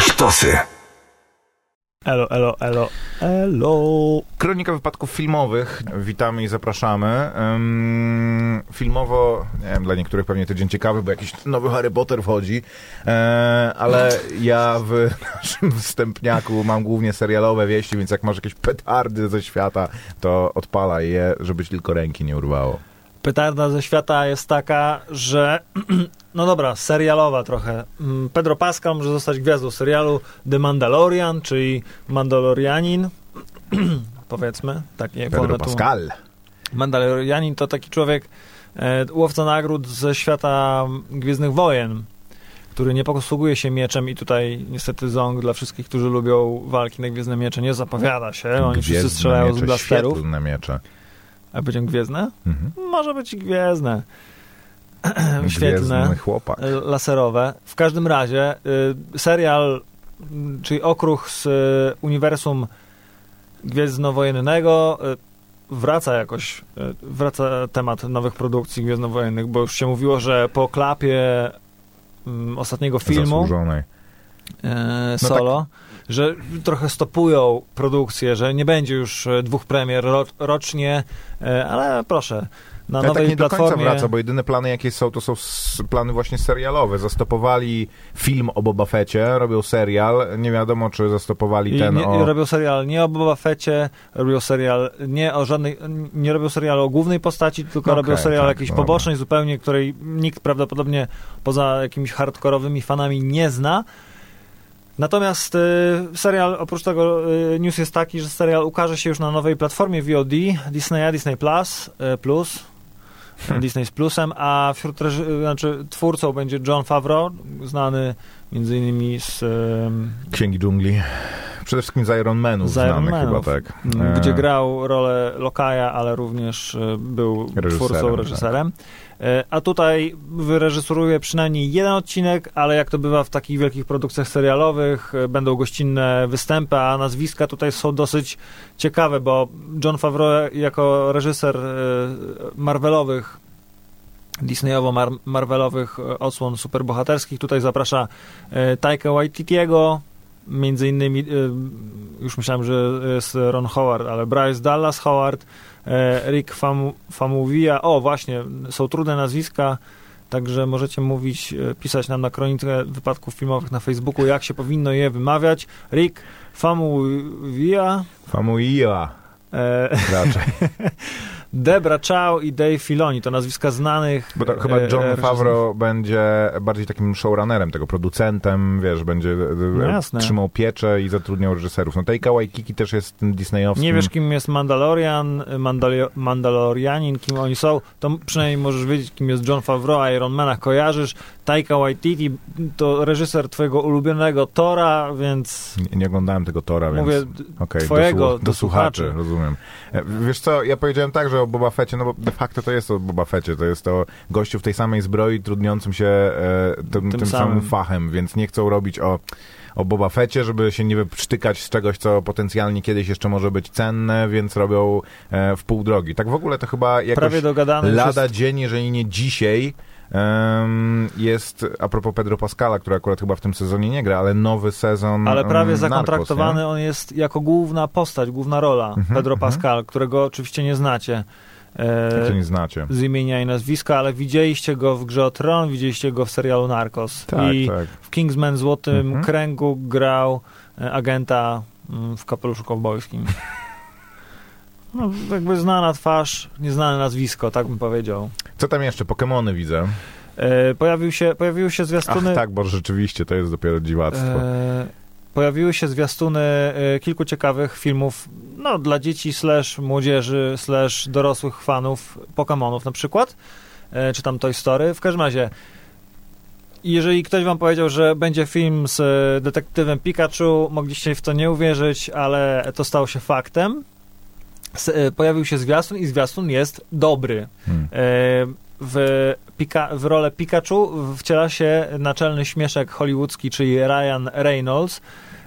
Sztosy. Elo, elo, elo, elo. Kronika wypadków filmowych. Witamy i zapraszamy. Um, filmowo, nie wiem, dla niektórych pewnie tydzień ciekawy, bo jakiś nowy Harry Potter wchodzi, e, ale ja w naszym wstępniaku mam głównie serialowe wieści, więc jak masz jakieś petardy ze świata, to odpalaj je, żeby ci tylko ręki nie urwało. Petarda ze świata jest taka, że no dobra, serialowa trochę. Mm, Pedro Pascal może zostać gwiazdą serialu The Mandalorian, czyli Mandalorianin, powiedzmy. Takie Pedro formy tu- Pascal. Mandalorianin to taki człowiek, e, łowca nagród ze świata Gwiezdnych Wojen, który nie posługuje się mieczem i tutaj niestety ząg dla wszystkich, którzy lubią walki na Gwiezdne Miecze nie zapowiada się. Oni wszyscy Gwiezdne strzelają z miecze, blasterów. Świetlne miecze. A będzie Gwiezdne? Mhm. Może być Gwiezdne. Gwiezdny chłopak. e, laserowe. W każdym razie y, serial, m, czyli okruch z y, uniwersum Gwiezdnowojennego y, wraca jakoś, y, wraca temat nowych produkcji Gwiezdnowojennych, bo już się mówiło, że po klapie mm, ostatniego filmu Zasłużonej. No solo, że trochę stopują produkcję, że nie będzie już dwóch premier ro, rocznie, ale proszę, na Ale nowej tak nie do platformie... końca wraca, bo jedyne plany jakie są, to są plany właśnie serialowe. Zastopowali film o Boba Fecie, robią serial, nie wiadomo czy zastopowali I ten nie, o... robią serial nie o Boba Fecie, robią serial nie o żadnej, nie robią serialu o głównej postaci, tylko No robią serial tak, jakiejś pobocznej zupełnie, której nikt prawdopodobnie poza jakimiś hardkorowymi fanami nie zna. Natomiast y, serial, oprócz tego y, news jest taki, że serial ukaże się już na nowej platformie VOD Disneya, Disney Plus, y, Plus, Hmm. Disney z Plusem, a wśród znaczy twórcą będzie John Favreau, znany między innymi z ym, Księgi Dżungli. Przede wszystkim z Iron Manów Z Iron Manów. chyba, tak. m, E, gdzie grał rolę Lokaja, ale również e, był Reżyserem, twórcą, tak. reżyserem. E, A tutaj wyreżyseruje przynajmniej jeden odcinek, ale jak to bywa w takich wielkich produkcjach serialowych, e, będą gościnne występy, a nazwiska tutaj są dosyć ciekawe, bo John Favreau jako reżyser e, Marvelowych Disneyowo-Marvelowych e, odsłon superbohaterskich. Tutaj zaprasza e, Taika Waititiego, między innymi, e, już myślałem, że jest Ron Howard, ale Bryce Dallas Howard, e, Rick Fam Famuvia, o właśnie, są trudne nazwiska, także możecie mówić, e, pisać nam na kronikę wypadków filmowych na Facebooku, jak się powinno je wymawiać. Rick Famuvia, Famuia e, raczej. Debra Chow i Dave Filoni, to nazwiska znanych Bo to chyba e, John reżyserów. Favreau będzie bardziej takim showrunnerem, tego producentem, wiesz, będzie e, No trzymał pieczę i zatrudniał reżyserów. No Taika Waititi też jest tym disneyowskim... Nie wiesz, kim jest Mandalorian, Mandalio- Mandalorianin, kim oni są, to przynajmniej możesz wiedzieć, kim jest John Favreau, Iron Mana kojarzysz. Taika Waititi to reżyser twojego ulubionego Tora, więc Nie, nie oglądałem tego Tora, więc... mówię Okej, twojego, do, słu- do do słuchaczy, słuchaczy. rozumiem. E, Wiesz co, ja powiedziałem tak, że o Boba Fecie, no bo de facto to jest o Boba Fecie, to jest o gościu w tej samej zbroi, trudniącym się e, tym, tym, samym. samym. fachem, więc nie chcą robić o, o Boba Fecie, żeby się nie wyprztykać z czegoś, co potencjalnie kiedyś jeszcze może być cenne, więc robią e, w pół drogi. Tak w ogóle to chyba jakoś prawie dogadany już lada jest, dzień, jeżeli nie dzisiaj, jest, a propos Pedro Pascala, który akurat chyba w tym sezonie nie gra, ale nowy sezon ale prawie zakontraktowany Narcos, on jest jako główna postać, główna rola, Mhm, Pedro mhm. Pascal, którego oczywiście nie znacie. E, nie znacie. z imienia i nazwiska, ale widzieliście go w Grze o Tron, widzieliście go w serialu Narcos. Tak, I tak. w Kingsman Złotym Mhm. Kręgu grał e, agenta mm, w kapeluszu kowbojskim. No, jakby znana twarz, nieznane nazwisko, tak bym powiedział. Co tam jeszcze? Pokemony widzę. E, pojawił się, pojawiły się Ach zwiastuny... tak, bo rzeczywiście to jest dopiero dziwactwo. E, pojawiły się zwiastuny e, kilku ciekawych filmów no, dla dzieci, slash młodzieży, slash dorosłych fanów Pokémonów na przykład, e, czy tam Toy Story. W każdym razie, jeżeli ktoś wam powiedział, że będzie film z detektywem Pikachu, mogliście w to nie uwierzyć, ale to stało się faktem. E, pojawił się zwiastun i zwiastun jest dobry. Hmm. E, w, Pika, w rolę Pikachu wciela się naczelny śmieszek hollywoodzki, czyli Ryan Reynolds.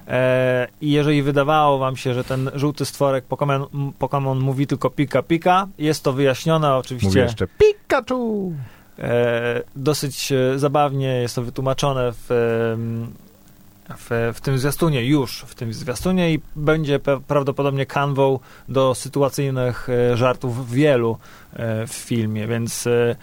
E, I jeżeli wydawało wam się, że ten żółty stworek Pokémon, m- Pokémon mówi tylko pika pika, jest to wyjaśnione oczywiście jeszcze Pikachu! e, dosyć zabawnie, jest to wytłumaczone w w, w tym zwiastunie, już w tym zwiastunie i będzie prawdopodobnie kanwą do sytuacyjnych e, żartów wielu e, w filmie, więc e,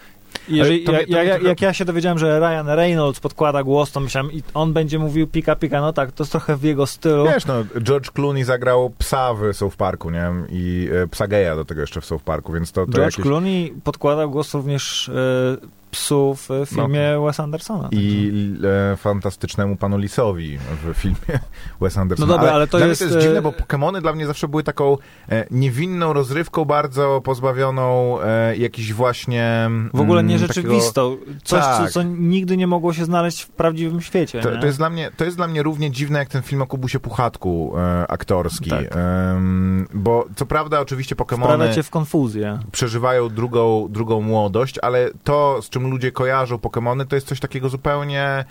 jeżeli, to to mnie jak, jak ja się dowiedziałem, że Ryan Reynolds podkłada głos, to myślałem, i on będzie mówił pika pika, no tak, to jest trochę w jego stylu. Wiesz, no, George Clooney zagrał psa w South Parku, nie? I e, psa geja do tego jeszcze w South Parku, więc to, to George jakieś... Clooney podkładał głos również e, psu w filmie Wes Andersona. I e, fantastycznemu panu Lisowi w filmie Wes Andersona. No dobra, ale to dla jest, Mnie to jest e, dziwne, bo Pokémony dla mnie zawsze były taką e, niewinną rozrywką, bardzo pozbawioną e, jakichś właśnie... W ogóle mm, nierzeczywistą. Coś, Tak. co, co nigdy nie mogło się znaleźć w prawdziwym świecie. To, to, jest dla mnie, to jest dla mnie równie dziwne, jak ten film o Kubusie Puchatku e, aktorski. Tak. Bo co prawda oczywiście Wprawia Pokémony cię w konfuzję. przeżywają drugą, drugą młodość, ale to, z czym ludzie kojarzą Pokémony, to jest coś takiego zupełnie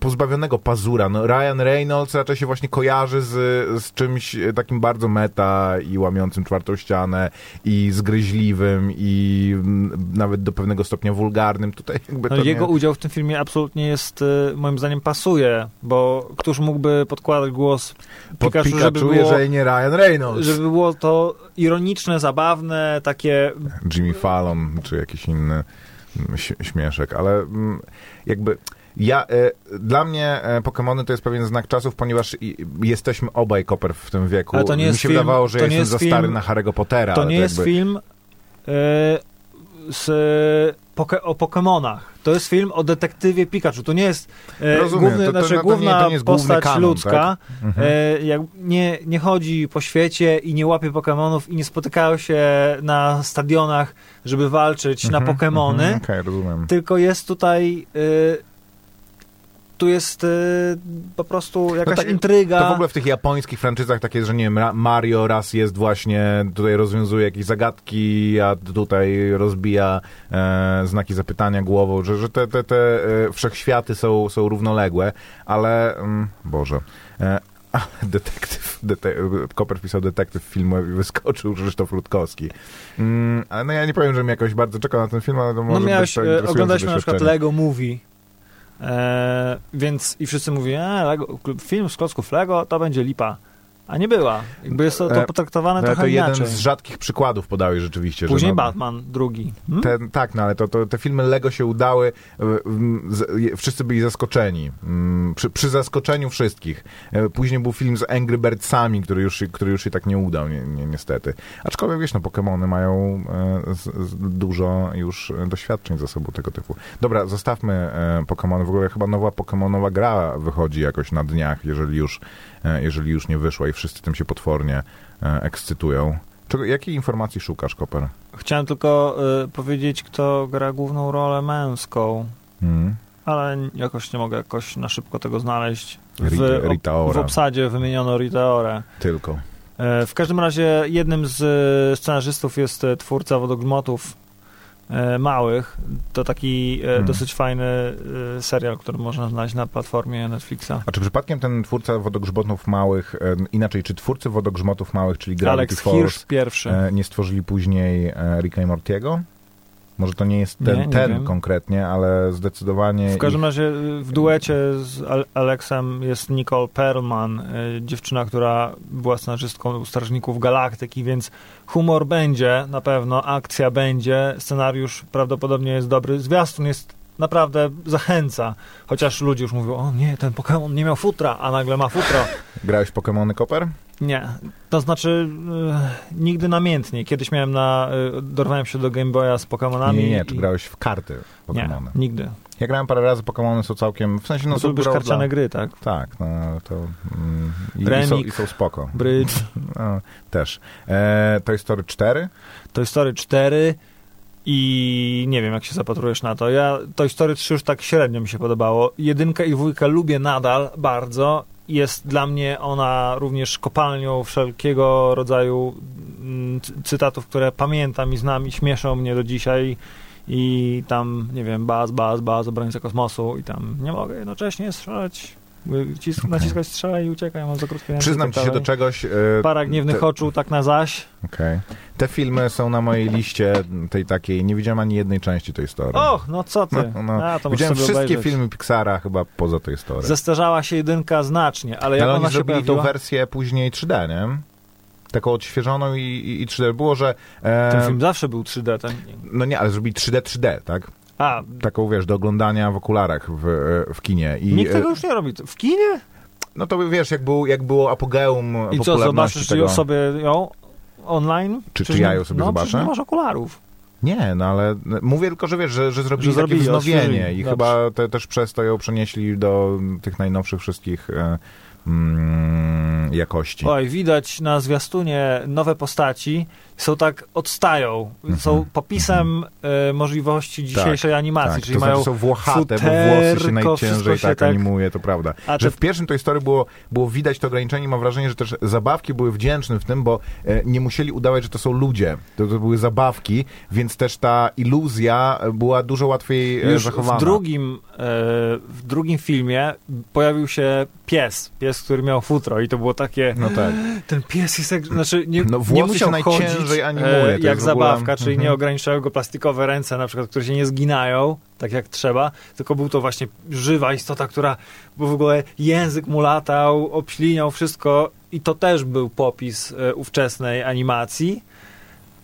pozbawionego pazura. No, Ryan Reynolds raczej się właśnie kojarzy z, z czymś e, takim bardzo meta i łamiącym czwartą ścianę i zgryźliwym i mm, nawet do pewnego stopnia wulgarnym. Tutaj jakby No, jego nie... udział w tym filmie absolutnie jest, y, moim zdaniem, pasuje, bo któż mógłby podkładać głos Pod Pikachu, Pikachu, żeby było, jeżeli nie Ryan Reynolds. żeby było to ironiczne, zabawne, takie... Jimmy Fallon, czy jakiś inny śmieszek, ale mm, jakby ja, e, dla mnie e, Pokémony to jest pewien znak czasów, ponieważ i, jesteśmy obaj koper w tym wieku. Ale to nie Mi jest się film- wydawało, że to ja nie jestem jest za film- stary na Harry'ego Pottera. To nie jest jakby, film y, z, poke, o Pokémonach. To jest film o detektywie Pikachu. To nie jest e, Rozumiem, główny, to- to- znaczy, to główna nie postać kanon, ludzka. Mhm. E, jak nie, nie chodzi po świecie i nie łapie Pokemonów i nie spotykają się na stadionach, żeby walczyć na Mhm, Pokemony, mhm, rozumiem. tylko jest tutaj y, tu jest y, po prostu jakaś tak, intryga. To w ogóle w tych japońskich franczyzach takie jest, że nie wiem, Mario raz jest właśnie, tutaj rozwiązuje jakieś zagadki, a tutaj rozbija e, znaki zapytania głową, że, że te, te, te e, wszechświaty są, są równoległe, ale mm, Boże. E, a, detektyw, dete, Koper pisał detektyw filmowy i wyskoczył Krzysztof Rutkowski. Mm, ale no ja nie powiem, że mi jakoś bardzo czekał na ten film, ale to może No miałeś, być to e, oglądaliśmy na przykład. Lego Movie, e, więc i wszyscy mówili, e, film z klocków Lego to będzie lipa. A nie była. Jakby jest to, to E, potraktowane No, trochę to jeden inaczej. z rzadkich przykładów podałeś rzeczywiście. Później że no, Batman, drugi. Hmm? Te, tak, no ale to, to, te filmy Lego się udały, e, wszyscy byli zaskoczeni. Mm, Przy, przy zaskoczeniu wszystkich. E, Później był film z Angry Birdsami, który już, się- który już się tak nie udał, ni, ni, niestety. Aczkolwiek, wiesz, no, Pokémony mają e, z, z dużo już e, doświadczeń za sobą tego typu. Dobra, zostawmy e, Pokémony. W ogóle chyba nowa Pokémonowa gra wychodzi jakoś na dniach, jeżeli już, e, jeżeli już nie wyszła i wszyscy tym się potwornie e, ekscytują. Czego, jakiej informacji szukasz, Koper? Chciałem tylko e, powiedzieć, kto gra główną rolę męską, Hmm? ale jakoś nie mogę jakoś na szybko tego znaleźć. W, Rita, Rita w Ora. obsadzie wymieniono Rita Ora. Tylko. E, W każdym razie jednym z e, scenarzystów jest e, twórca wodogrzmotów e, małych. To taki e, Hmm. dosyć fajny e, serial, który można znaleźć na platformie Netflixa. A czy przypadkiem ten twórca wodogrzmotów małych, e, inaczej, czy twórcy wodogrzmotów małych, czyli Gravity Alex Falls, Hirsch pierwszy. e, nie stworzyli później e, Ricka i Mortiego? Może to nie jest ten, Nie, nie ten wiem. konkretnie, ale zdecydowanie... W każdym ich- razie y, w duecie z Al- Alexem jest Nicole Perlman, y, dziewczyna, która była scenarzystką Strażników Galaktyki, więc humor będzie na pewno, akcja będzie, scenariusz prawdopodobnie jest dobry, zwiastun jest naprawdę zachęca, chociaż ludzie już mówią, o nie, ten Pokémon nie miał futra, a nagle ma futro. Grałeś Pokémony Koper? Nie, to znaczy y, nigdy namiętnie. Kiedyś miałem na, y, dorwałem się do Game Boya z Pokémonami. Nie, nie, czy i- grałeś w karty Nie, Pokémony? nigdy. Ja grałem parę razy, Pokémony są całkiem, w sensie no No są lubisz karciane dla- gry, tak? Tak, no to... Mm, i, i, są. I są spoko. Bridge. No, też. E, Toy Story 4? Toy Story 4 i nie wiem, jak się zapatrujesz na to. Ja Toy Story 3 już tak średnio mi się podobało. Jedynka i dwójka lubię nadal bardzo. Jest dla mnie ona również kopalnią wszelkiego rodzaju mm, cy- cytatów, które pamiętam i znam i śmieszą mnie do dzisiaj. I tam, nie wiem, baz, baz, baz, obrońca kosmosu i tam nie mogę jednocześnie strzelać Cis- naciskać strzałę i uciekaj, mam za krótkie ręce. Przyznam ci się do czegoś. e, Para gniewnych te- oczu, tak na zaś. Okej. Te filmy są na mojej liście tej takiej, nie widziałem ani jednej części tej historii. Och, no co ty. No, no. A, Widziałem wszystkie obejrzeć. filmy Pixara chyba poza tej historii. Zestarzała się jedynka znacznie, ale jak Ale ona oni się zrobili tą pojawiła... wersję później 3D, nie? Taką odświeżoną i, i, i 3D. Było, że... E, Ten film zawsze był 3D. Ten... No nie, ale zrobili 3D, 3D, tak? A, Taką, wiesz, do oglądania w okularach w, e, w kinie. I, nikt e, tego już nie robi. W kinie? No to wiesz, jak, był, jak było apogeum I co, zobaczysz tego... sobie ją online? Czy- Przecież czy ja ją sobie no, zobaczę? przecież nie masz okularów. Nie, no ale mówię tylko, że wiesz, że, że zrobili Że takie wznowienie i Dobrze. chyba te, też przez to ją przenieśli do tych najnowszych wszystkich e, mm, jakości. Oj, widać na zwiastunie nowe postaci są tak, odstają. Są popisem e, możliwości dzisiejszej animacji, tak, czyli to mają znaczy są włochate, bo włosy się futerko, najciężej się tak, tak- animuje, to prawda. A że te- w pierwszym tej historii było, było widać to ograniczenie mam wrażenie, że też zabawki były wdzięczne w tym, bo e, nie musieli udawać, że to są ludzie. To, to były zabawki, więc też ta iluzja była dużo łatwiej e, Już zachowana. w drugim, e, w drugim filmie pojawił się pies, pies, który miał futro i to było takie, No tak. ten pies jest jak, znaczy nie, No, nie musiał się chodzić animuje, e, to jak w ogóle- zabawka, czyli Mhm. nie ograniczały go plastikowe ręce na przykład, które się nie zginają, tak jak trzeba, tylko był to właśnie żywa istota, która, bo w ogóle język mu latał, obśliniał wszystko i to też był popis e, ówczesnej animacji,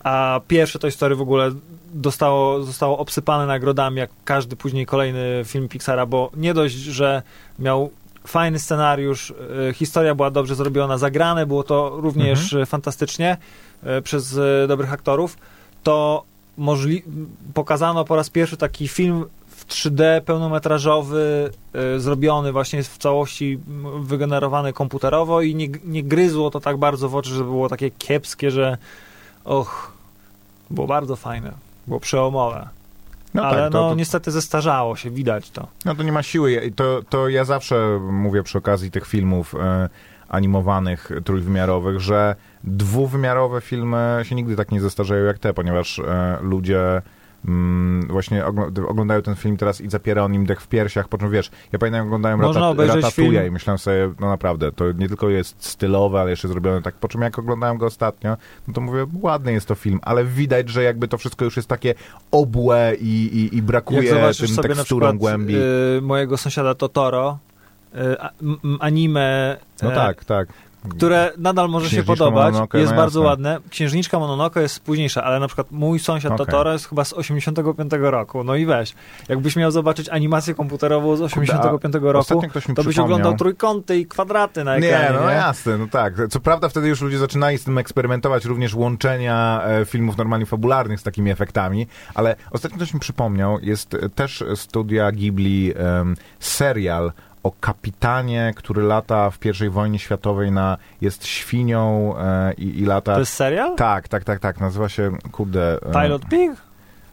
a pierwsze Toy Story w ogóle dostało, zostało obsypane nagrodami, jak każdy później kolejny film Pixara, bo nie dość, że miał fajny scenariusz, e, historia była dobrze zrobiona, zagrane było to również e, fantastycznie e, przez dobrych aktorów, to możli- pokazano po raz pierwszy taki film w 3D pełnometrażowy, zrobiony właśnie w całości wygenerowany komputerowo i nie, nie gryzło to tak bardzo w oczy, że było takie kiepskie, że och, było bardzo fajne, było przełomowe. No Ale tak, to, no to, niestety zestarzało się, widać to. No to nie ma siły. To, to ja zawsze mówię przy okazji tych filmów e, animowanych, trójwymiarowych, że dwuwymiarowe filmy się nigdy tak nie zestarzeją jak te, ponieważ e, ludzie mm, właśnie ogl- oglądają ten film teraz i zapiera on im dech w piersiach, po czym wiesz, ja pamiętam oglądałem Można Ratatouille i myślałem sobie, no naprawdę, to nie tylko jest stylowe, ale jeszcze zrobione tak, po czym jak oglądałem go ostatnio, no to mówię, ładny jest to film, ale widać, że jakby to wszystko już jest takie obłe i, i, i brakuje tym sobie na teksturą przykład głębi. y, mojego sąsiada Totoro, y, anime, No e, tak, tak. Które nadal może się podobać, Mononoke, jest no bardzo ładne. Księżniczka Mononoke jest późniejsza, ale na przykład mój sąsiad Okej. Totoro jest chyba z 85 roku. No i weź, jakbyś miał zobaczyć animację komputerową z 85 roku, Ostatnio ktoś mi to byś oglądał trójkąty i kwadraty na ekranie. Nie, no nie? jasne, no tak. Co prawda wtedy już ludzie zaczynali z tym eksperymentować, również łączenia e, filmów normalnie fabularnych z takimi efektami, ale ostatnio ktoś mi przypomniał, jest też studia Ghibli serial o kapitanie, który lata w I wojnie światowej na, jest świnią e, i, i lata... To jest serial? Tak, tak, tak, tak, nazywa się, kurde... e, Pilot Pig?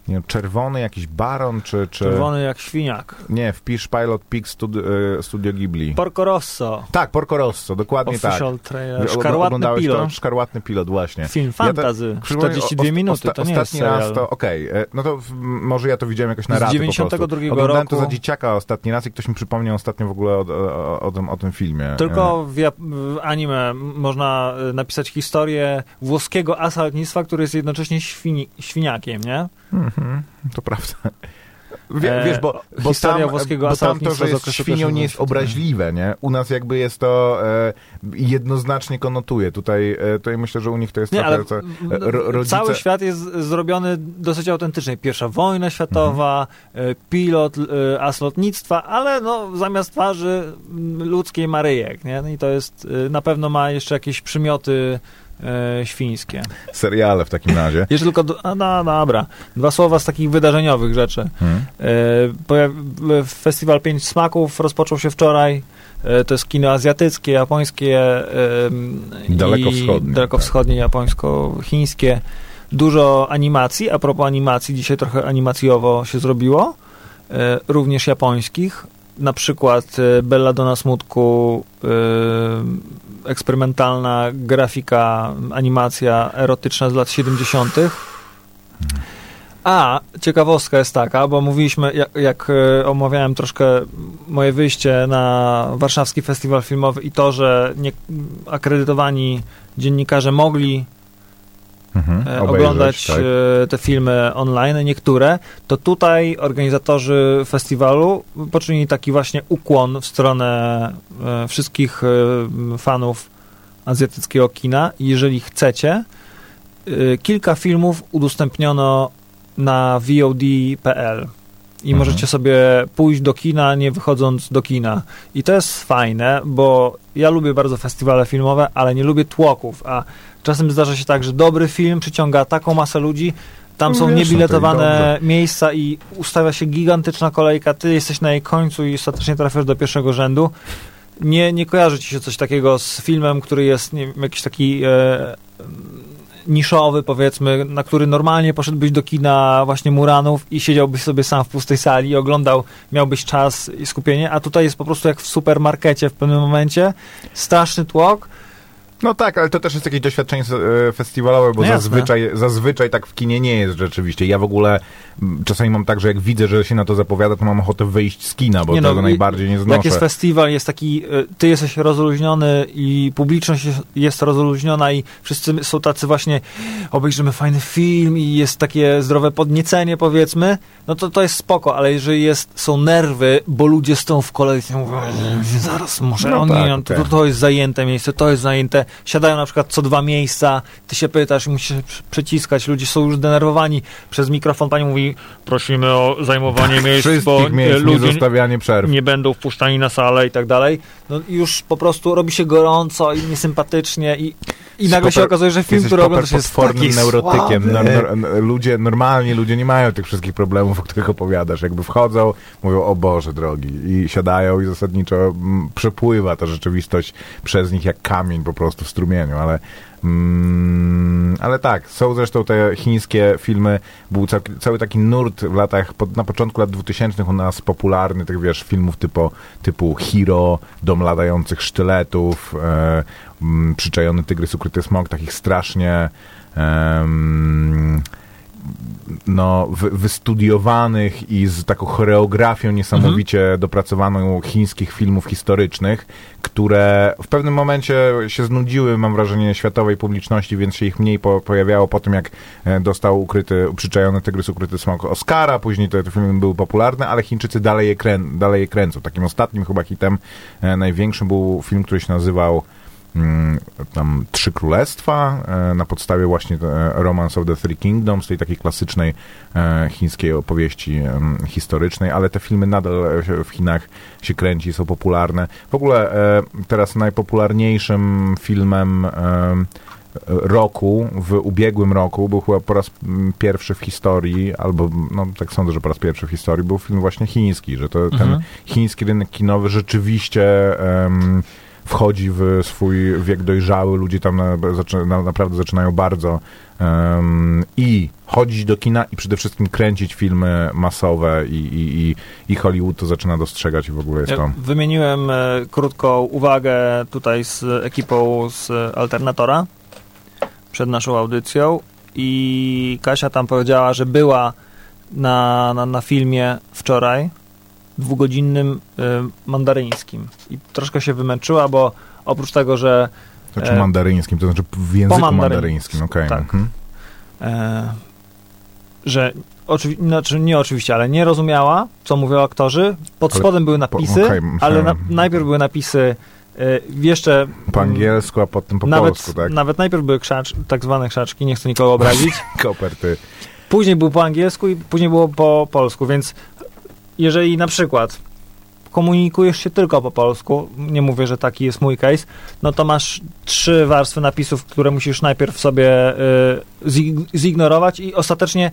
Nie, wiem, czerwony jakiś baron, czy... czy... Czerwony jak świniak. Nie, wpisz Pilot Pig Studio, e, Studio Ghibli. Porco Rosso. Tak, Porco Rosso, dokładnie tak. Official trailer. Wy- Szkarłatny pilot. To? Szkarłatny pilot, właśnie. Film Ja fantazy. Przypomnę, 42 o- minuty, osta- to nie jest Ostatni raz to, okej, e, no to w, może ja to widziałem jakoś na Z raty 92 po prostu. Oglądałem roku. to za dzieciaka ostatni raz i ktoś mi przypomniał ostatnio w ogóle o, o, o, tym, o tym filmie. Tylko w, Jap- w anime można napisać historię włoskiego asa lotnictwa, który jest jednocześnie świni- świniakiem, nie? E, mhm, to prawda. Wie, E, wiesz, bo, bo historia tam, włoskiego bo tam to, że jest świnią nie jest obraźliwe, nie? U nas jakby jest to e, jednoznacznie konotuje. Tutaj, e, tutaj myślę, że u nich to jest Nie, trochę... ale co, e, ro, rodzice... cały świat jest zrobiony dosyć autentycznie. Pierwsza wojna światowa, y, pilot, y, as lotnictwa, ale no, zamiast twarzy ludzkiej Maryjek, nie? No I to jest, na pewno ma jeszcze jakieś przymioty y, świńskie. Seriale w takim razie. Jeszcze tylko, do, a, no, dobra, dwa słowa z takich wydarzeniowych rzeczy. Hmm. E, Festiwal Pięć Smaków rozpoczął się wczoraj. E, To jest kino azjatyckie, japońskie Dalekowschodnie, dalekowschodnie, japońsko-chińskie. Dużo animacji. A propos animacji, dzisiaj trochę animacjowo się zrobiło. E, Również japońskich. Na przykład e, Bella Donna Smutku, e, eksperymentalna grafika, animacja erotyczna z lat 70. A, ciekawostka jest taka, bo mówiliśmy, jak, jak e, omawiałem troszkę moje wyjście na Warszawski Festiwal Filmowy i to, że nie, akredytowani dziennikarze mogli Mhm. e, Obejrzeć, oglądać tak. e, te filmy online, niektóre, to tutaj organizatorzy festiwalu poczynili taki właśnie ukłon w stronę e, wszystkich fanów azjatyckiego kina. Jeżeli chcecie, kilka filmów udostępniono na VOD.pl i Mhm. możecie sobie pójść do kina, nie wychodząc do kina. I to jest fajne, bo ja lubię bardzo festiwale filmowe, ale nie lubię tłoków, a czasem zdarza się tak, że dobry film przyciąga taką masę ludzi, tam są No no niebiletowane dobrze. miejsca i ustawia się gigantyczna kolejka, ty jesteś na jej końcu i ostatecznie trafiasz do pierwszego rzędu. Nie, nie kojarzy ci się coś takiego z filmem, który jest nie wiem, jakiś taki e, niszowy, powiedzmy, na który normalnie poszedłbyś do kina właśnie Muranów i siedziałbyś sobie sam w pustej sali i oglądał, miałbyś czas i skupienie, a tutaj jest po prostu jak w supermarkecie w pewnym momencie, straszny tłok, No tak, ale to też jest jakieś doświadczenie e, festiwalowe, bo No zazwyczaj, zazwyczaj tak w kinie nie jest rzeczywiście. Ja w ogóle czasami mam tak, że jak widzę, że się na to zapowiada, to mam ochotę wyjść z kina, bo Nie no, tego i- najbardziej nie znoszę. Jak jest festiwal, jest taki, y, ty jesteś rozluźniony i publiczność jest, rozluźniona i wszyscy są tacy właśnie, obejrzymy fajny film i jest takie zdrowe podniecenie, powiedzmy, no to to jest spoko, ale jeżeli jest, są nerwy, bo ludzie stoją w kolejce mówią, "Ej, zaraz muszę, No o tak, nie, no, to, okej. to jest zajęte miejsce, to jest zajęte, siadają na przykład co dwa miejsca, ty się pytasz i musisz przyciskać, ludzie są już denerwowani, przez mikrofon pani mówi, prosimy o zajmowanie miejsc, bo e, miejsc, nie ludzie zostawianie przerw. nie będą wpuszczani na salę i tak dalej, no już po prostu robi się gorąco i niesympatycznie i, i nagle się okazuje, że film, który oglądasz jest taki neurotykiem. słaby. Nor, nor, n- ludzie, normalni ludzie nie mają tych wszystkich problemów, o których opowiadasz. Jakby wchodzą, mówią, o Boże drogi, i siadają i zasadniczo mm, przepływa ta rzeczywistość przez nich jak kamień po prostu w strumieniu, ale Mm, ale tak, są zresztą te chińskie filmy, był cał, cały taki nurt w latach, na początku lat 2000 u nas popularny, tych wiesz, filmów typu, typu Hiro, Dom latających sztyletów, e, mm, Przyczajony tygrys, ukryty smok, takich strasznie em, no, wy, wystudiowanych i z taką choreografią niesamowicie dopracowaną chińskich filmów historycznych, które w pewnym momencie się znudziły, mam wrażenie, światowej publiczności, więc się ich mniej po, pojawiało po tym, jak e, dostał ukryty, przyczajony tygrys, ukryty smok Oscara, później te, te filmy były popularne, ale Chińczycy dalej je, krę, dalej je kręcą. Takim ostatnim chyba hitem e, największym był film, który się nazywał tam Trzy Królestwa e, na podstawie właśnie e, Romance of the Three Kingdoms, tej takiej klasycznej e, chińskiej opowieści historycznej, ale te filmy nadal w Chinach się kręci, są popularne. W ogóle teraz najpopularniejszym filmem em, roku, w ubiegłym roku, był chyba po raz mm, pierwszy w historii, albo no tak sądzę, że po raz pierwszy w historii, był film właśnie chiński, że to ten Mhm. chiński rynek kinowy rzeczywiście em, wchodzi w swój wiek dojrzały, ludzie tam na, na, naprawdę zaczynają bardzo em, i chodzić do kina i przede wszystkim kręcić filmy masowe i, i, i, i Hollywood to zaczyna dostrzegać i w ogóle jest to... wymieniłem e, krótką uwagę tutaj z ekipą z Alternatora przed naszą audycją i Kasia tam powiedziała, że była na, na, na filmie wczoraj dwugodzinnym y, mandaryńskim i troszkę się wymęczyła, bo oprócz tego, że Znaczy e, mandaryńskim, to znaczy w języku mandaryńskim. mandaryńskim, okej. Tak. mhm. e, że oczywi- znaczy nie oczywiście, ale nie rozumiała, co mówią aktorzy. Pod Ale spodem były po- napisy, okej, myślałem- ale na, najpierw były napisy e, jeszcze Po angielsku, a potem po nawet, polsku, tak? nawet najpierw były krzacz, tak zwane krzaczki, nie chcę nikogo obrazić. Koperty. Później był po angielsku i później było po polsku, więc jeżeli na przykład komunikujesz się tylko po polsku, nie mówię, że taki jest mój case, no to masz trzy warstwy napisów, które musisz najpierw sobie y, zig- zignorować i ostatecznie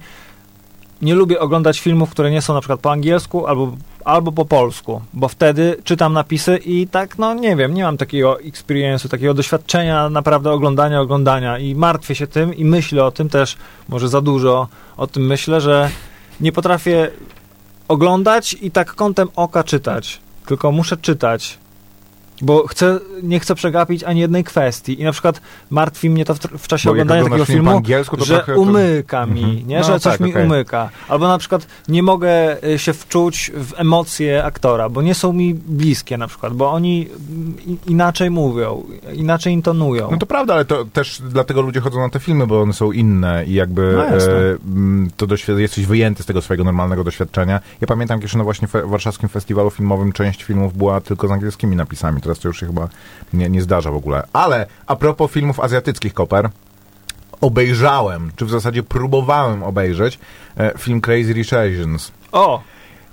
nie lubię oglądać filmów, które nie są na przykład po angielsku albo, albo po polsku, bo wtedy czytam napisy i tak, no nie wiem, nie mam takiego experience'u, takiego doświadczenia naprawdę oglądania, oglądania i martwię się tym i myślę o tym też, może za dużo o tym myślę, że nie potrafię oglądać i tak kątem oka czytać, tylko muszę czytać. Bo chcę, nie chcę przegapić ani jednej kwestii. I na przykład martwi mnie to w, w czasie Bo oglądania takiego filmu, to że to- umyka mi, Mhm. nie? No, że coś tak, mi okej. umyka. Albo na przykład nie mogę y, się wczuć w emocje aktora, bo nie są mi bliskie na przykład, bo oni mm, inaczej mówią, inaczej intonują. No to prawda, ale to też dlatego ludzie chodzą na te filmy, bo one są inne i jakby No e, m, to doświ- jesteś wyjęty z tego swojego normalnego doświadczenia. Ja pamiętam, kiedy na właśnie fe- warszawskim festiwalu filmowym część filmów była tylko z angielskimi napisami. Teraz to już się chyba nie, nie zdarza w ogóle. Ale a propos filmów azjatyckich, Koper, obejrzałem, czy w zasadzie próbowałem obejrzeć e, film Crazy Rich Asians. O,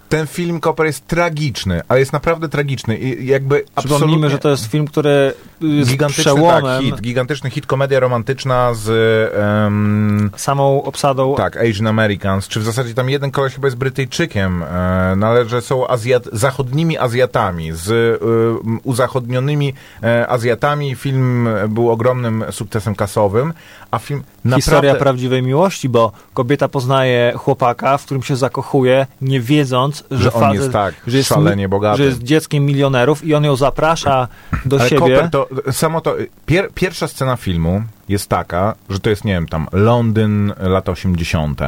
Ten film, Koper, jest tragiczny, ale jest naprawdę tragiczny i jakby przypomnijmy, absolutnie- że to jest film, który jest Gigantyczny przełomem tak, hit, gigantyczny hit, komedia romantyczna z em, samą obsadą tak, Asian Americans, czy w zasadzie tam jeden koleś chyba jest Brytyjczykiem, e, no ale że są Azjat, zachodnimi Azjatami, z e, uzachodnionymi e, Azjatami. Film był ogromnym sukcesem kasowym, a film Historia naprawdę... prawdziwej miłości, bo kobieta poznaje chłopaka, w którym się zakochuje, nie wiedząc, że, że on facet, jest tak, że jest, szalenie bogaty. że jest dzieckiem milionerów i on ją zaprasza do Ale siebie. Koper, to samo to. Pier, pierwsza scena filmu jest taka, że to jest, nie wiem, tam Londyn, lata 80.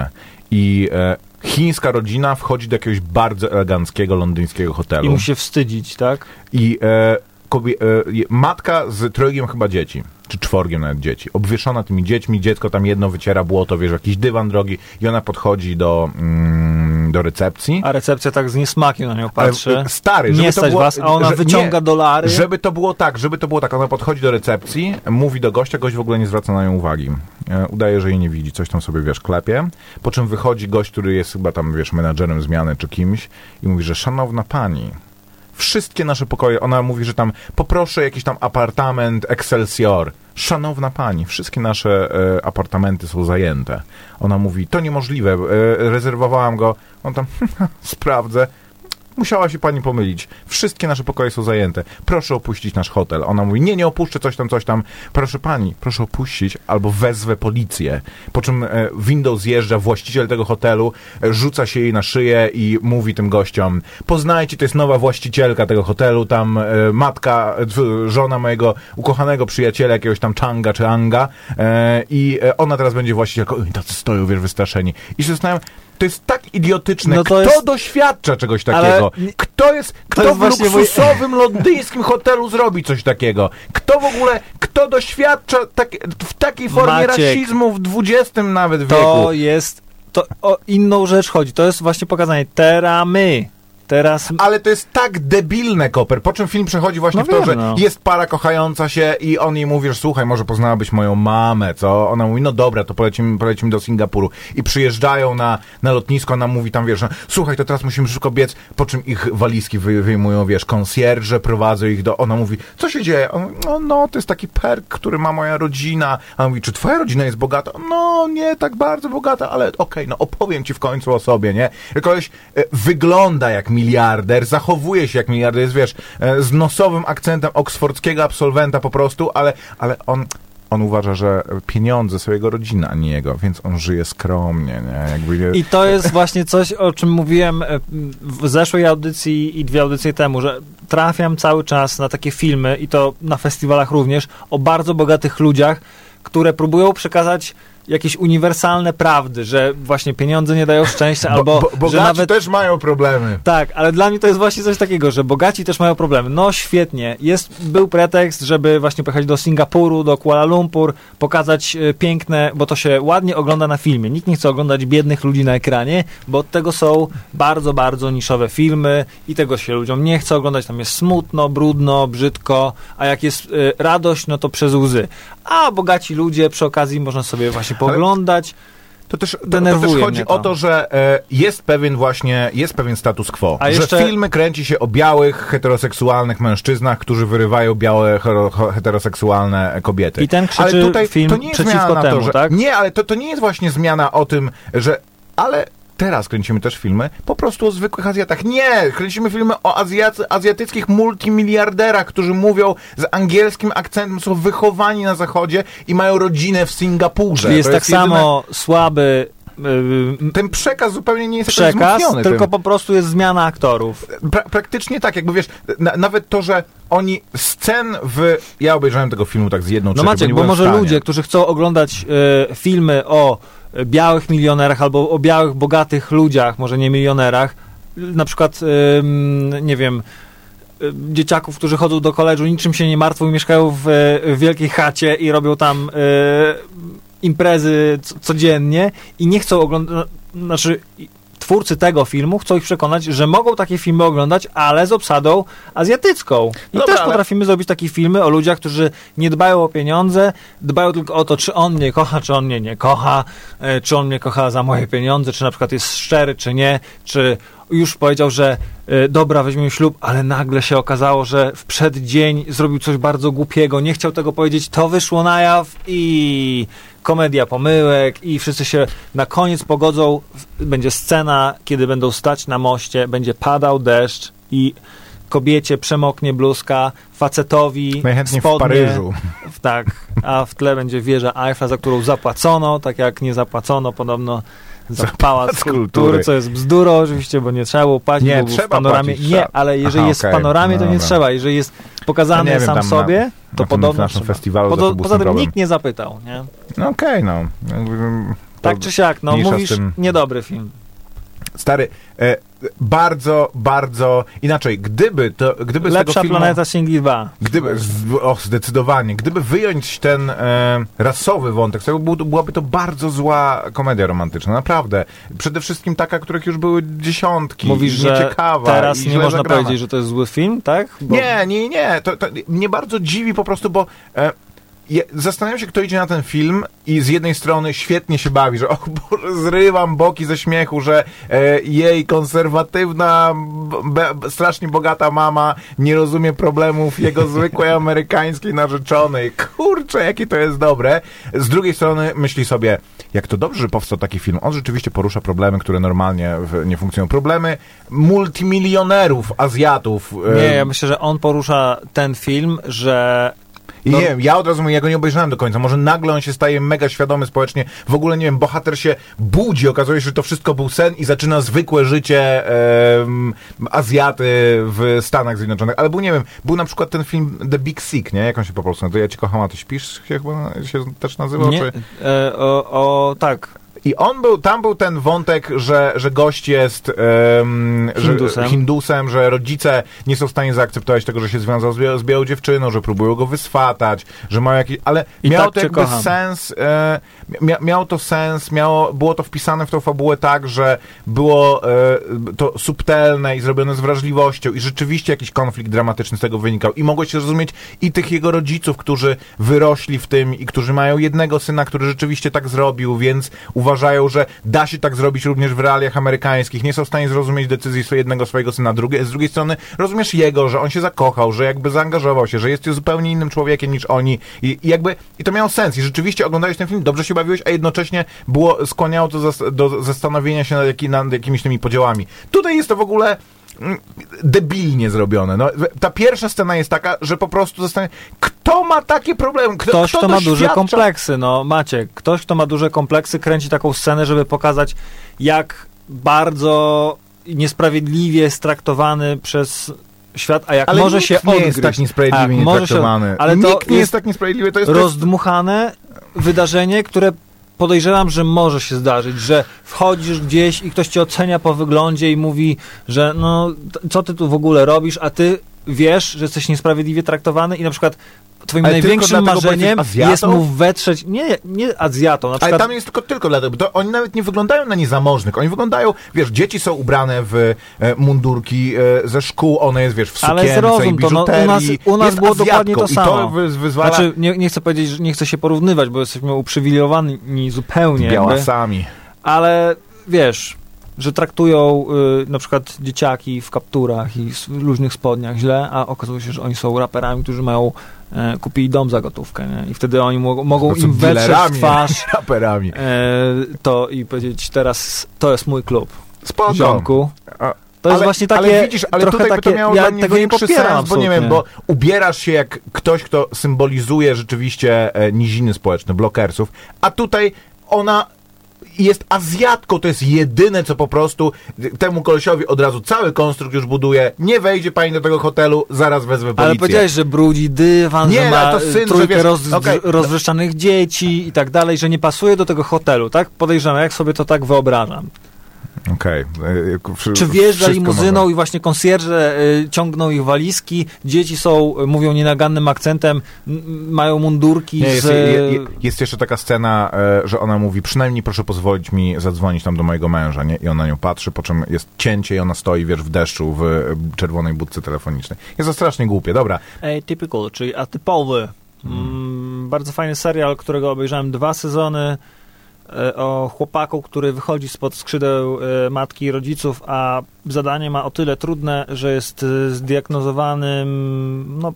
I e, chińska rodzina wchodzi do jakiegoś bardzo eleganckiego londyńskiego hotelu. I musi się wstydzić, tak? I e, kobie, e, matka z trojgiem chyba dzieci, czy czworgiem nawet dzieci, obwieszona tymi dziećmi, dziecko tam jedno wyciera błoto, wiesz, jakiś dywan drogi i ona podchodzi do, mm, do recepcji. A recepcja tak z niesmakiem na nią Ale, patrzy. e, stary, żeby nie to stać było, was, a ona że- wyciąga nie, dolary. Żeby to było tak, żeby to było tak. Ona podchodzi do recepcji, mówi do gościa, gość w ogóle nie zwraca na nią uwagi. E, udaje, że jej nie widzi, coś tam sobie, wiesz, klepie. Po czym wychodzi gość, który jest chyba tam, wiesz, menadżerem zmiany czy kimś i mówi, że szanowna pani, wszystkie nasze pokoje, ona mówi, że tam poproszę jakiś tam apartament Excelsior. Szanowna pani, wszystkie nasze e, apartamenty są zajęte. Ona mówi, to niemożliwe, e, rezerwowałam go. On tam, sprawdzę. Musiała się pani pomylić. Wszystkie nasze pokoje są zajęte. Proszę opuścić nasz hotel. Ona mówi, nie, nie opuszczę, coś tam, coś tam. Proszę pani, proszę opuścić, albo wezwę policję. Po czym e, windą zjeżdża właściciel tego hotelu, e, rzuca się jej na szyję i mówi tym gościom, poznajcie, to jest nowa właścicielka tego hotelu, tam e, matka, e, żona mojego ukochanego przyjaciela, jakiegoś tam Changa czy Anga e, i e, ona teraz będzie właścicielką. I tacy stoją, wiesz, wystraszeni. I się zastanawiam, to jest tak idiotyczne. No to Kto jest- doświadcza czegoś Ale takiego? nie- Kto jest, kto jest w właśnie mój- luksusowym londyńskim hotelu zrobi coś takiego? Kto w ogóle, kto doświadcza tak, w takiej formie Maciek. rasizmu w XX nawet wieku? To jest, to o inną rzecz chodzi. To jest właśnie pokazanie. Teraz my. Teraz Ale to jest tak debilne, Koper. Po czym film przechodzi właśnie No w to, wiem, że no. jest para kochająca się i on jej mówi, że słuchaj, może poznałabyś moją mamę, co? Ona mówi, no dobra, to polecimy, polecimy do Singapuru. I przyjeżdżają na, na lotnisko, ona mówi tam, wiesz, że, słuchaj, to teraz musimy szybko biec, po czym ich walizki wy, wyjmują, wiesz, konsjerże, prowadzą ich do... Ona mówi, co się dzieje? On, no, no, to jest taki perk, który ma moja rodzina. A on mówi, czy twoja rodzina jest bogata? No, nie tak bardzo bogata, ale okej, no opowiem ci w końcu o sobie, nie? Koleś e, wygląda jak miliarder, zachowuje się jak miliarder, jest, wiesz, e, z nosowym akcentem oksfordzkiego absolwenta po prostu, ale, ale on... On uważa, że pieniądze są jego rodzina, a nie jego, więc on żyje skromnie, nie? Jakby. I to jest właśnie coś, o czym mówiłem e, w zeszłej audycji i dwie audycje temu, że trafiam cały czas na takie filmy i to na festiwalach również o bardzo bogatych ludziach, które próbują przekazać jakieś uniwersalne prawdy, że właśnie pieniądze nie dają szczęścia, Bo- albo bo, że bogaci nawet też mają problemy. tak, ale dla mnie to jest właśnie coś takiego, że bogaci też mają problemy. No świetnie. Jest, był pretekst, żeby właśnie pojechać do Singapuru, do Kuala Lumpur, pokazać e, piękne, bo to się ładnie ogląda na filmie. Nikt nie chce oglądać biednych ludzi na ekranie, bo od tego są bardzo, bardzo niszowe filmy i tego się ludziom nie chce oglądać. Tam jest smutno, brudno, brzydko, a jak jest e, radość, no to przez łzy. A bogaci ludzie przy okazji można sobie właśnie pooglądać. To też, to, to też chodzi to. o to, że e, jest pewien właśnie, jest pewien status quo. A że jeszcze- filmy kręci się o białych, heteroseksualnych mężczyznach, którzy wyrywają białe, heteroseksualne kobiety. I ten krzyczy ale tutaj film to nie jest przeciwko temu, to, że, tak? Nie, ale to, to nie jest właśnie zmiana o tym, że... Ale teraz kręcimy też filmy po prostu o zwykłych Azjatach. Nie! Kręcimy filmy o Azjac- azjatyckich multimiliarderach, którzy mówią z angielskim akcentem, są wychowani na zachodzie i mają rodzinę w Singapurze. Czyli jest To tak jedyne- samo słaby y, Ten przekaz zupełnie nie jest przekaz, tylko tym. po prostu jest zmiana aktorów. Pra praktycznie tak, jakby wiesz, na, nawet to, że oni scen w... Ja obejrzałem tego filmu tak z jedną No trzecią, Maciek, bo w może ludzie, którzy chcą oglądać e, filmy o białych milionerach albo o białych, bogatych ludziach, może nie milionerach, na przykład, nie wiem, e, dzieciaków, którzy chodzą do koledżu, niczym się nie martwią i mieszkają w, e, w wielkiej chacie i robią tam e, imprezy codziennie i nie chcą oglądać, znaczy twórcy tego filmu chcą ich przekonać, że mogą takie filmy oglądać, ale z obsadą azjatycką. I Dobra, też ale- potrafimy zrobić takie filmy o ludziach, którzy nie dbają o pieniądze, dbają tylko o to, czy on mnie kocha, czy on mnie nie kocha, e, czy on mnie kocha za moje pieniądze, czy na przykład jest szczery, czy nie, czy już powiedział, że e, dobra, weźmiemy ślub, ale nagle się okazało, że w przeddzień zrobił coś bardzo głupiego, nie chciał tego powiedzieć, to wyszło na jaw i komedia pomyłek i wszyscy się na koniec pogodzą, będzie scena, kiedy będą stać na moście, będzie padał deszcz i kobiecie przemoknie bluzka, facetowi Najchętniej w spodnie, Paryżu. w- Tak, a w tle będzie wieża Eiffla, za którą zapłacono, tak jak nie zapłacono podobno za pałac kultury. co jest bzdurą oczywiście, bo nie trzeba było płacić, Nie, bo był w trzeba panoramie. płacić, nie, trzeba. ale jeżeli jest okej, w panoramie, to no nie dobra. trzeba. Jeżeli jest pokazany wiem, sam tam na- sobie, to na tym podobno trzeba. festiwalu był poza tym tym nikt nie zapytał, nie? No okej, no. Jakby, Tak czy siak, no mówisz, tym. niedobry film. Stary, e, bardzo, bardzo... Inaczej, gdyby, to, gdyby z tego Lepsza filmu... planeta Singli 2. Gdyby, o, zdecydowanie. Gdyby wyjąć ten e, rasowy wątek, to był, byłaby to bardzo zła komedia romantyczna, naprawdę. Przede wszystkim taka, których już były dziesiątki. Mówisz, że teraz nie można zagrana. powiedzieć, że to jest zły film, tak? Bo Nie, nie, nie. To, to mnie bardzo dziwi po prostu, bo e, ja zastanawiam się, kto idzie na ten film i z jednej strony świetnie się bawi, że o Boże, zrywam boki ze śmiechu, że e, jej konserwatywna, be, strasznie bogata mama nie rozumie problemów jego zwykłej amerykańskiej narzeczonej. Kurczę, jakie to jest dobre. Z drugiej strony myśli sobie, jak to dobrze, że powstał taki film. On rzeczywiście porusza problemy, które normalnie w, nie funkcjonują. Problemy multimilionerów, Azjatów. e, Nie, ja myślę, że on porusza ten film, że I No- nie wiem, ja od razu mówię, ja go nie obejrzałem do końca. Może nagle on się staje mega świadomy społecznie. W ogóle, nie wiem, bohater się budzi, okazuje się, że to wszystko był sen i zaczyna zwykłe życie Azjaty w Stanach Zjednoczonych. Ale był, nie wiem, był na przykład ten film The Big Sick, nie? Jak on się po polsku nazywa? Ja cię kocham, a ty śpisz? Się chyba się też nazywał? nie, Czy... e, o, o, tak, I on był, tam był ten wątek, że, że gość jest em, Hindusem. Że, hindusem, że rodzice nie są w stanie zaakceptować tego, że się związał z, z białą dziewczyną, że próbują go wyswatać, że mają jakiś... Ale I miał tak to jakby kocham. sens, e, mia, miał to sens, miało, było to wpisane w tą fabułę tak, że było e, to subtelne i zrobione z wrażliwością i rzeczywiście jakiś konflikt dramatyczny z tego wynikał. I mogło się zrozumieć i tych jego rodziców, którzy wyrośli w tym i którzy mają jednego syna, który rzeczywiście tak zrobił, więc uważają, że da się tak zrobić również w realiach amerykańskich. Nie są w stanie zrozumieć decyzji jednego swojego syna. Drugie, z drugiej strony rozumiesz jego, że on się zakochał, że jakby zaangażował się, że jest zupełnie innym człowiekiem niż oni i, i jakby i to miało sens. I rzeczywiście oglądałeś ten film, dobrze się bawiłeś, a jednocześnie było, skłaniało to zas- do zastanowienia się nad, nad jakimiś tymi podziałami. Tutaj jest to w ogóle debilnie zrobione. No, ta pierwsza scena jest taka, że po prostu zostanie. Kto ma takie problemy? Kto, ktoś, kto kto ma duże kompleksy, no Maciek, ktoś, kto ma duże kompleksy, kręci taką scenę, żeby pokazać, jak bardzo niesprawiedliwie jest traktowany przez świat, a jak Ale może się nie odgryźć. jest tak niesprawiedliwie Tak, nie może się- traktowany. ale to nikt nie jest jest tak niesprawiedliwy. To jest rozdmuchane wydarzenie, które podejrzewam, że może się zdarzyć, że wchodzisz gdzieś i ktoś cię ocenia po wyglądzie i mówi, że no, co ty tu w ogóle robisz, a ty wiesz, że jesteś niesprawiedliwie traktowany i na przykład twoim Ale największym marzeniem jest mu wetrzeć, nie, nie Azjatą, na Ale przykład tam jest tylko, tylko dlatego, bo oni nawet nie wyglądają na niezamożnych. Oni wyglądają, wiesz, dzieci są ubrane w e, mundurki e, ze szkół, one jest, wiesz, w Ale sukience zrozum i to, no, u nas- u nas było dokładnie to Azjatką samo. To wy, wyzwala Znaczy, nie, nie chcę powiedzieć, że nie chcę się porównywać, bo jesteśmy uprzywilejowani zupełnie, jakby, białasami. ale wiesz, że traktują y, na przykład dzieciaki w kapturach i s- luźnych spodniach źle, a okazuje się, że oni są raperami, którzy mają e, kupili dom za gotówkę, nie? I wtedy oni mogą, im wetrzeć w twarz Raperami. e, to i powiedzieć, teraz to jest mój klub, Spoko. ziomku. A- To jest ale, właśnie takie, ale widzisz, ale tutaj by takie, to miało ja dla mnie tego nie większy popieram sens, bo nie wiem, bo ubierasz się jak ktoś, kto symbolizuje rzeczywiście e, niziny społeczne, blokersów, a tutaj ona jest Azjatką, to jest jedyne, co po prostu temu kolesiowi od razu cały konstrukt już buduje, nie wejdzie pani do tego hotelu, zaraz wezmę policję. Ale powiedziałeś, że brudzi dywan, Nie, że ma ale to syn, trójkę wiesz, roz, okej, no- rozwrzeszczanych dzieci i tak dalej, że nie pasuje do tego hotelu, tak? Podejrzewam, jak sobie to tak wyobrażam. Okej. e, wszy- Czy wjeżdża limuzyną i właśnie konsjerże y, ciągną ich walizki, dzieci są, mówią nienagannym akcentem, mają mundurki Nie, z... jest, je, je, jest jeszcze taka scena, e, że ona mówi, przynajmniej proszę pozwolić mi zadzwonić tam do mojego męża, nie? I ona na nią patrzy, po czym jest cięcie i ona stoi, wiesz, w deszczu, w e, czerwonej budce telefonicznej. Jest to strasznie głupie. Dobra, Atypical, czyli atypowy. Mm, bardzo fajny serial, którego obejrzałem dwa sezony e, o chłopaku, który wychodzi spod skrzydeł e, matki i rodziców, a zadanie ma o tyle trudne, że jest e, zdiagnozowanym no,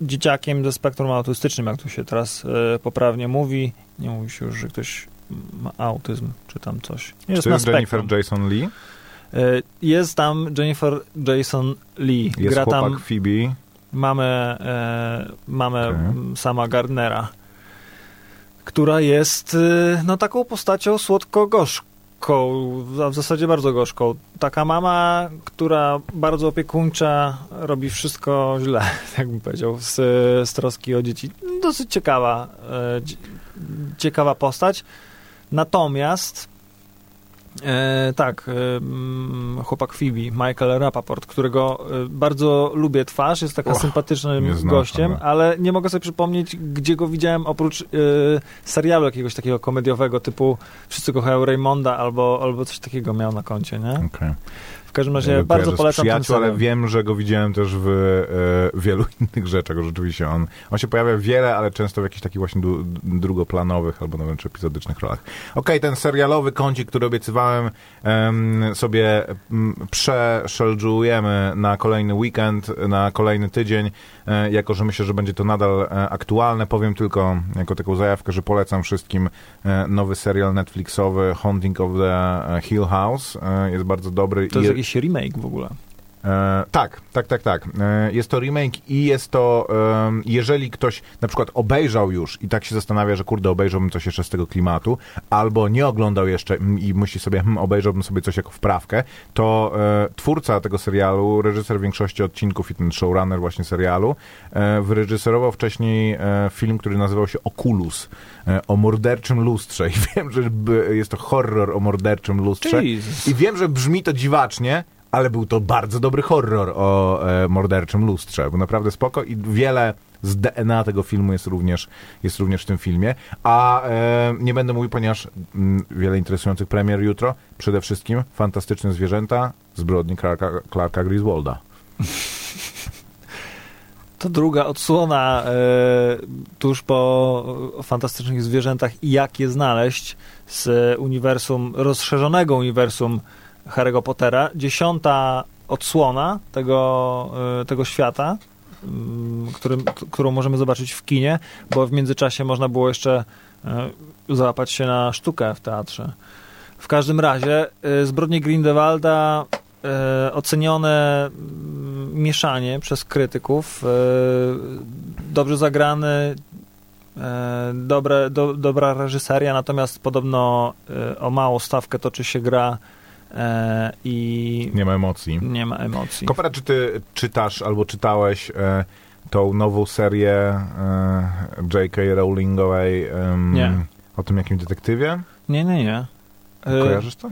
dzieciakiem ze spektrum autystycznym, jak to się teraz e, poprawnie mówi. Nie mówi się już, że ktoś ma autyzm, czy tam coś. Jest czy na Jennifer spektrum. Jason Lee, E, Jest tam Jennifer Jason Lee. jest Gra chłopak tam Phoebe. mamy, e, mamy m, sama Gardnera, która jest e, no taką postacią słodko-gorzką, a w zasadzie bardzo gorzką. Taka mama, która bardzo opiekuńcza, robi wszystko źle, jak bym powiedział, z, z troski o dzieci. Dosyć ciekawa, e, cie- ciekawa postać. Natomiast E, tak, e, mm, chłopak Phoebe, Michael Rapaport, którego e, bardzo lubię twarz, jest taka Och, sympatycznym gościem, go. ale nie mogę sobie przypomnieć, gdzie go widziałem oprócz e, serialu jakiegoś takiego komediowego typu Wszyscy kochają Raymonda albo, albo coś takiego miał na koncie, nie? Okej. W każdym razie bardzo polecam ten przyjaciół, ale serial. wiem, że go widziałem też w e, wielu innych rzeczach, rzeczywiście. On, on się pojawia wiele, ale często w jakichś takich właśnie du, drugoplanowych albo nawet epizodycznych rolach. Okej, ten serialowy kącik, który obiecywałem em, sobie przeszelżujemy na kolejny weekend, na kolejny tydzień, e, jako że myślę, że będzie to nadal e, aktualne. Powiem tylko jako taką zajawkę, że polecam wszystkim e, nowy serial Netflixowy Haunting of the Hill House. E, jest bardzo dobry. To i- jakiś remake w ogóle. E, tak, tak, tak, tak. E, jest to remake i jest to, em, jeżeli ktoś na przykład obejrzał już i tak się zastanawia, że kurde, obejrzałbym coś jeszcze z tego klimatu, albo nie oglądał jeszcze i myśli sobie, hmm, obejrzałbym sobie coś jako wprawkę, to e, twórca tego serialu, reżyser większości odcinków i ten showrunner właśnie serialu, e, wyreżyserował wcześniej e, film, który nazywał się Oculus, e, o morderczym lustrze i wiem, że jest to horror o morderczym lustrze. Jesus. I wiem, że brzmi to dziwacznie, ale był to bardzo dobry horror o e, morderczym lustrze. Był naprawdę spoko i wiele z DNA tego filmu jest również, jest również w tym filmie. A e, nie będę mówił, ponieważ mm, wiele interesujących premier jutro. Przede wszystkim Fantastyczne Zwierzęta, zbrodni Clarka, Clarka Griswolda. To druga odsłona e, tuż po fantastycznych zwierzętach i jak je znaleźć z uniwersum, rozszerzonego uniwersum Harry'ego Pottera. Dziesiąta odsłona tego, e, tego świata, mm, którym, którą możemy zobaczyć w kinie, bo w międzyczasie można było jeszcze e, załapać się na sztukę w teatrze. W każdym razie Zbrodnie Grindelwalda ocenione mm, mieszanie przez krytyków. Dobrze zagrany, dobre, do, dobra reżyseria, natomiast podobno o małą stawkę toczy się gra e, i Nie ma emocji. nie ma emocji. Kopera, czy ty czytasz albo czytałeś e, tą nową serię e, J.K. Rowlingowej o tym jakim detektywie? Nie, nie, nie. E, Kojarzysz to?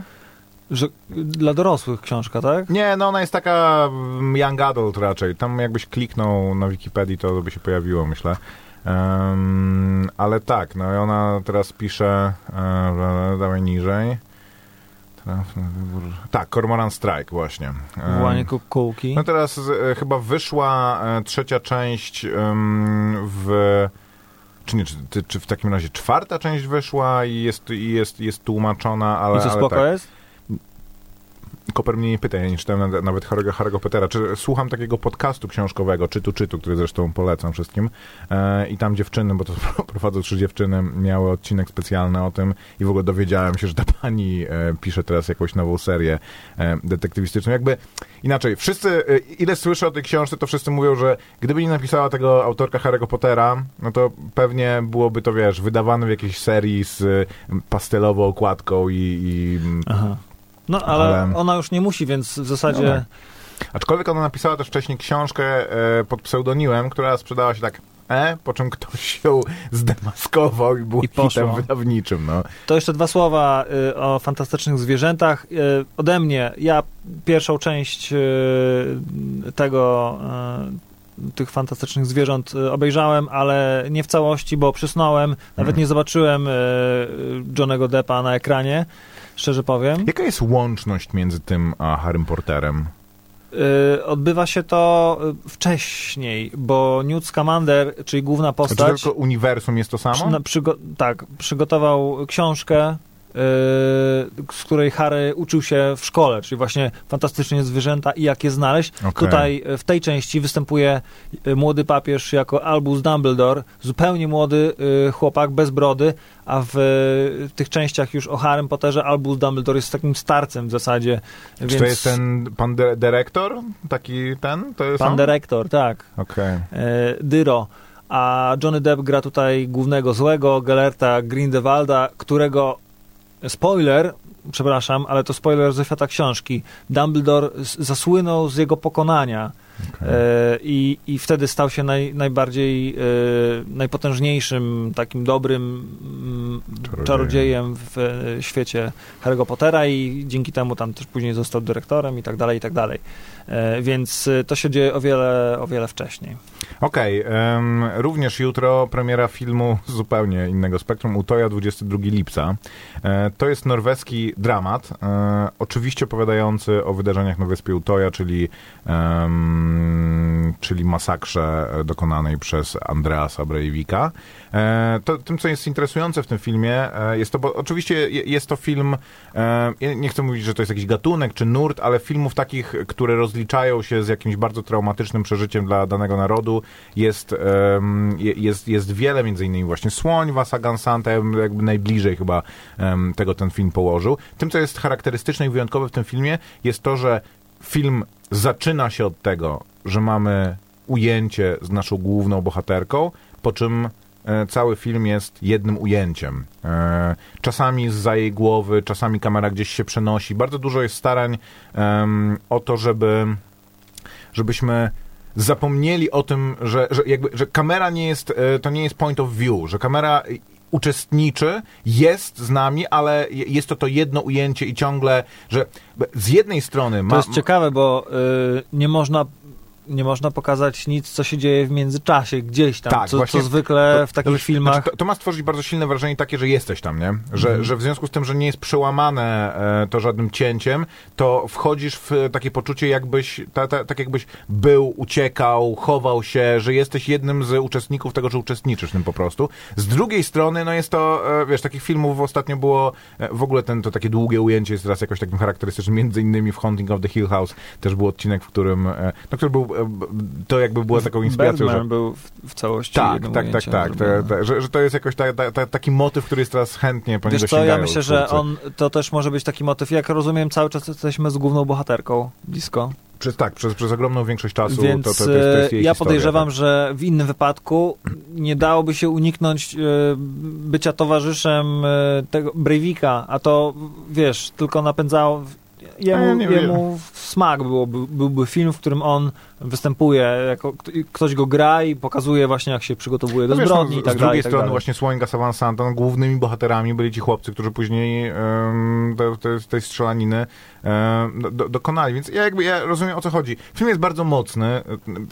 że, dla dorosłych książka, tak? Nie, no ona jest taka mm, young adult raczej. Tam jakbyś kliknął na Wikipedii, to by się pojawiło, myślę. Em, ale tak, no i ona teraz pisze, e, dawaj niżej. Trafny wybór. Tak, Cormoran Strike właśnie. Em, Włanie kukułki. no teraz e, chyba wyszła e, trzecia część em, w... Czy nie, czy, ty- czy w takim razie czwarta część wyszła i jest, i jest, jest tłumaczona, ale... I co ale spoko tak. jest? Koper mnie nie pyta, ja nie czytałem nawet, Harry'ego, Harry'ego Pottera, czy słucham takiego podcastu książkowego, czytu, czytu, który zresztą polecam wszystkim e, i tam dziewczyny, bo to prowadzą trzy dziewczyny, miały odcinek specjalny o tym i w ogóle dowiedziałem się, że ta pani e, pisze teraz jakąś nową serię e, detektywistyczną. Jakby inaczej, wszyscy, e, ile słyszę o tej książce, to wszyscy mówią, że gdyby nie napisała tego autorka Harry'ego Pottera, no to pewnie byłoby to, wiesz, wydawane w jakiejś serii z e, pastelową okładką i... i Aha. No, ale, Ale- ona już nie musi, więc w zasadzie... No tak. Aczkolwiek ona napisała też wcześniej książkę e, pod pseudonimem, która sprzedała się tak e, po czym ktoś ją zdemaskował i był I hitem wydawniczym, no. To jeszcze dwa słowa y, o fantastycznych zwierzętach. Y, ode mnie, ja pierwszą część y, tego, y, tych fantastycznych zwierząt y, obejrzałem, ale nie w całości, bo przysnąłem. Nawet Mhm. nie zobaczyłem y, Johnego Deppa na ekranie, szczerze powiem. Jaka jest łączność między tym a Harrym Porterem? Y, odbywa się to y, wcześniej, bo Newt Scamander, czyli główna Czy postać... tylko uniwersum jest to samo? Przy, przygo- tak, przygotował książkę, z której Harry uczył się w szkole, czyli właśnie fantastycznie zwierzęta i jak je znaleźć. Okej. Tutaj y, w tej części występuje y, młody papież jako Albus Dumbledore, zupełnie młody y, chłopak, bez brody, a w tych częściach już o Harrym Potterze Albus Dumbledore jest takim starcem w zasadzie. Czy więc to jest ten pan dy- dyrektor? Taki ten? To jest Pan on? dyrektor, tak. E, Dyro. A Johnny Depp gra tutaj głównego złego, Gelerta Grindelwalda, którego, spoiler, przepraszam, ale to spoiler ze świata książki, Dumbledore zasłynął z jego pokonania okej. e, i, i wtedy stał się naj, najbardziej, e, najpotężniejszym, takim dobrym mm, Czarodziejem. czarodziejem w e, świecie Harry'ego Pottera i dzięki temu tam też później został dyrektorem i tak dalej, i tak dalej. Więc to się dzieje o wiele, o wiele wcześniej. Okej, em, również jutro premiera filmu z zupełnie innego spektrum, Utoja 22 lipca. E, to jest norweski dramat, e, oczywiście opowiadający o wydarzeniach na wyspie Utoja, czyli, em, czyli masakrze dokonanej przez Andreasa Breivika. E, to, tym, co jest interesujące w tym filmie, e, jest to, bo oczywiście je- jest to film, e, nie chcę mówić, że to jest jakiś gatunek czy nurt, ale filmów takich, które rozliczają się z jakimś bardzo traumatycznym przeżyciem dla danego narodu, jest, jest, jest wiele, między innymi właśnie Słoń, Wasa Gansanta, jakby najbliżej chyba tego ten film położył. Tym, co jest charakterystyczne i wyjątkowe w tym filmie, jest to, że film zaczyna się od tego, że mamy ujęcie z naszą główną bohaterką, po czym e, cały film jest jednym ujęciem. E, Czasami za jej głowy, czasami kamera gdzieś się przenosi. Bardzo dużo jest starań o to, żeby żebyśmy zapomnieli o tym, że, że, jakby, że kamera nie jest, e, to nie jest point of view, że kamera uczestniczy, jest z nami, ale je- jest to to jedno ujęcie i ciągle, że z jednej strony ma, To jest ciekawe, bo y, nie można nie można pokazać nic, co się dzieje w międzyczasie, gdzieś tam, Tak, co, właśnie co zwykle to- w takich to, filmach... Znaczy, to, to ma stworzyć bardzo silne wrażenie takie, że jesteś tam, nie? Że, Mhm. że w związku z tym, że nie jest przełamane e, to żadnym cięciem, to wchodzisz w e, takie poczucie, jakbyś, ta, ta, tak jakbyś był, uciekał, chował się, że jesteś jednym z uczestników tego, że uczestniczysz w tym po prostu. Z drugiej strony, no jest to, e, wiesz, takich filmów ostatnio było, e, w ogóle ten, to takie długie ujęcie jest teraz jakoś takim charakterystycznym, między innymi w Haunting of the Hill House też był odcinek, w którym, e, no, który był, to jakby było taką inspiracją, Birdman że był w, w całości tak, jednym tak, tak, tak. Zrobiony. te, że, że to jest jakoś ta, ta, ta, taki motyw, który jest teraz chętnie po Wiesz co, ja myślę, że on, to też może być taki motyw, jak rozumiem, cały czas jesteśmy z główną bohaterką blisko. Przez, tak, przez, przez ogromną większość czasu Więc to, to, to, jest, to jest e, jej ja historia, podejrzewam, tak. że w innym wypadku nie dałoby się uniknąć e, bycia towarzyszem e, tego Breivika, a to wiesz, tylko napędzało jemu, ja jemu smak byłoby, byłby film, w którym on występuje, jako, ktoś go gra i pokazuje właśnie jak się przygotowuje do No wiesz, zbrodni no, i tak z dalej. drugiej tak strony dalej. właśnie Słońga Savan Santa, no, głównymi bohaterami byli ci chłopcy, którzy później um, te, te, tej strzelaniny em, do, do, dokonali, więc ja jakby ja rozumiem o co chodzi. Film jest bardzo mocny, e,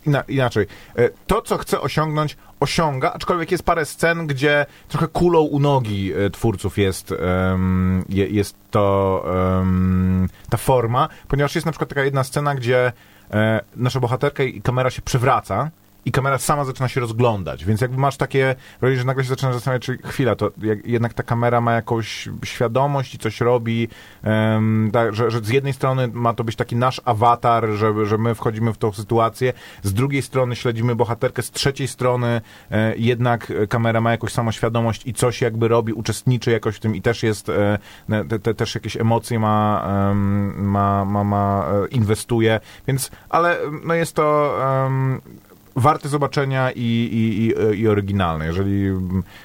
ina, inaczej. E, To, co chce osiągnąć, osiąga, aczkolwiek jest parę scen, gdzie trochę kulą u nogi e, twórców jest, em, je, jest to em, ta forma, ponieważ jest na przykład taka jedna scena, gdzie e, nasza bohaterka i kamera się przewraca i kamera sama zaczyna się rozglądać, więc jakby masz takie, robisz, że nagle się zaczyna zastanawiać, czy chwila, to jak, jednak ta kamera ma jakąś świadomość i coś robi, um, tak, że, że z jednej strony ma to być taki nasz awatar, że, że my wchodzimy w tą sytuację, z drugiej strony śledzimy bohaterkę, z trzeciej strony e, jednak kamera ma jakąś samoświadomość i coś jakby robi, uczestniczy jakoś w tym i też jest, e, te, te, też jakieś emocje ma, um, ma, ma, ma, e, inwestuje, więc, ale no jest to warte zobaczenia i, i, i, i oryginalne, jeżeli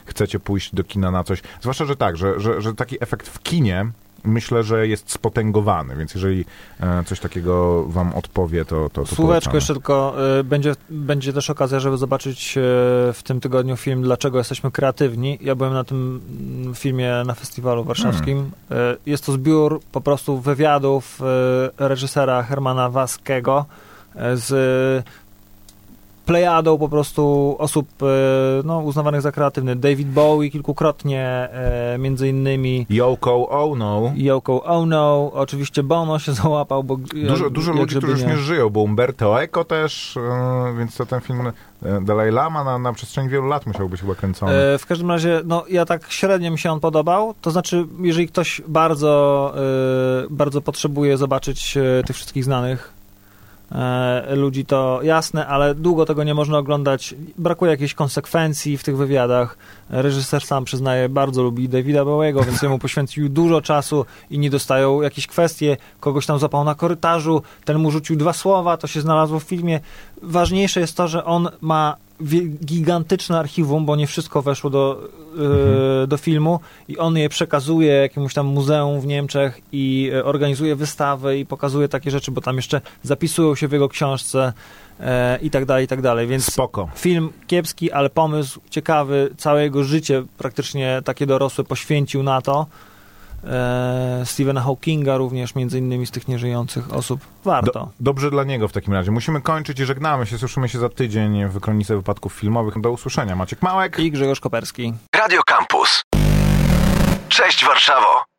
chcecie pójść do kina na coś. Zwłaszcza, że tak, że, że, że taki efekt w kinie myślę, że jest spotęgowany, więc jeżeli e, coś takiego wam odpowie, to to, to Słóweczko jeszcze tylko, y, będzie, będzie też okazja, żeby zobaczyć y, w tym tygodniu film Dlaczego jesteśmy kreatywni. Ja byłem na tym mm, filmie na festiwalu warszawskim. Hmm. Jest to zbiór po prostu wywiadów reżysera Hermana Waskiego z plejadą po prostu osób e, no, uznawanych za kreatywnych. David Bowie kilkukrotnie, e, między innymi... Yoko Ono. Yoko Ono, oczywiście Bono się załapał, bo... Dużo, dużo ludzi, którzy już nie żyją, bo Umberto Eco też, e, więc to ten film Dalai Lama na, na przestrzeni wielu lat musiał być chyba kręcony. w każdym razie, no ja tak średnio mi się on podobał, to znaczy, jeżeli ktoś bardzo, bardzo potrzebuje zobaczyć tych wszystkich znanych ludzi, to jasne, ale długo tego nie można oglądać. Brakuje jakiejś konsekwencji w tych wywiadach. Reżyser sam przyznaje, bardzo lubi Davida Bowiego, więc jemu poświęcił dużo czasu i nie dostają jakieś kwestie. Kogoś tam zapał na korytarzu, ten mu rzucił dwa słowa, to się znalazło w filmie. Ważniejsze jest to, że on ma gigantyczne archiwum, bo nie wszystko weszło do, mhm. do filmu i on je przekazuje jakiemuś tam muzeum w Niemczech i e, organizuje wystawy i pokazuje takie rzeczy, bo tam jeszcze zapisują się w jego książce e, i tak dalej, i tak dalej. Więc Spoko. film kiepski, ale pomysł ciekawy, całe jego życie praktycznie takie dorosłe poświęcił na to e, Stephena Hawkinga również, między innymi z tych nieżyjących osób. Warto. Do, dobrze dla niego w takim razie. Musimy kończyć i żegnamy się. Słyszymy się za tydzień w Kronice Wypadków Filmowych. Do usłyszenia. Maciek Małek i Grzegorz Koperski. Radio Campus. Cześć Warszawo!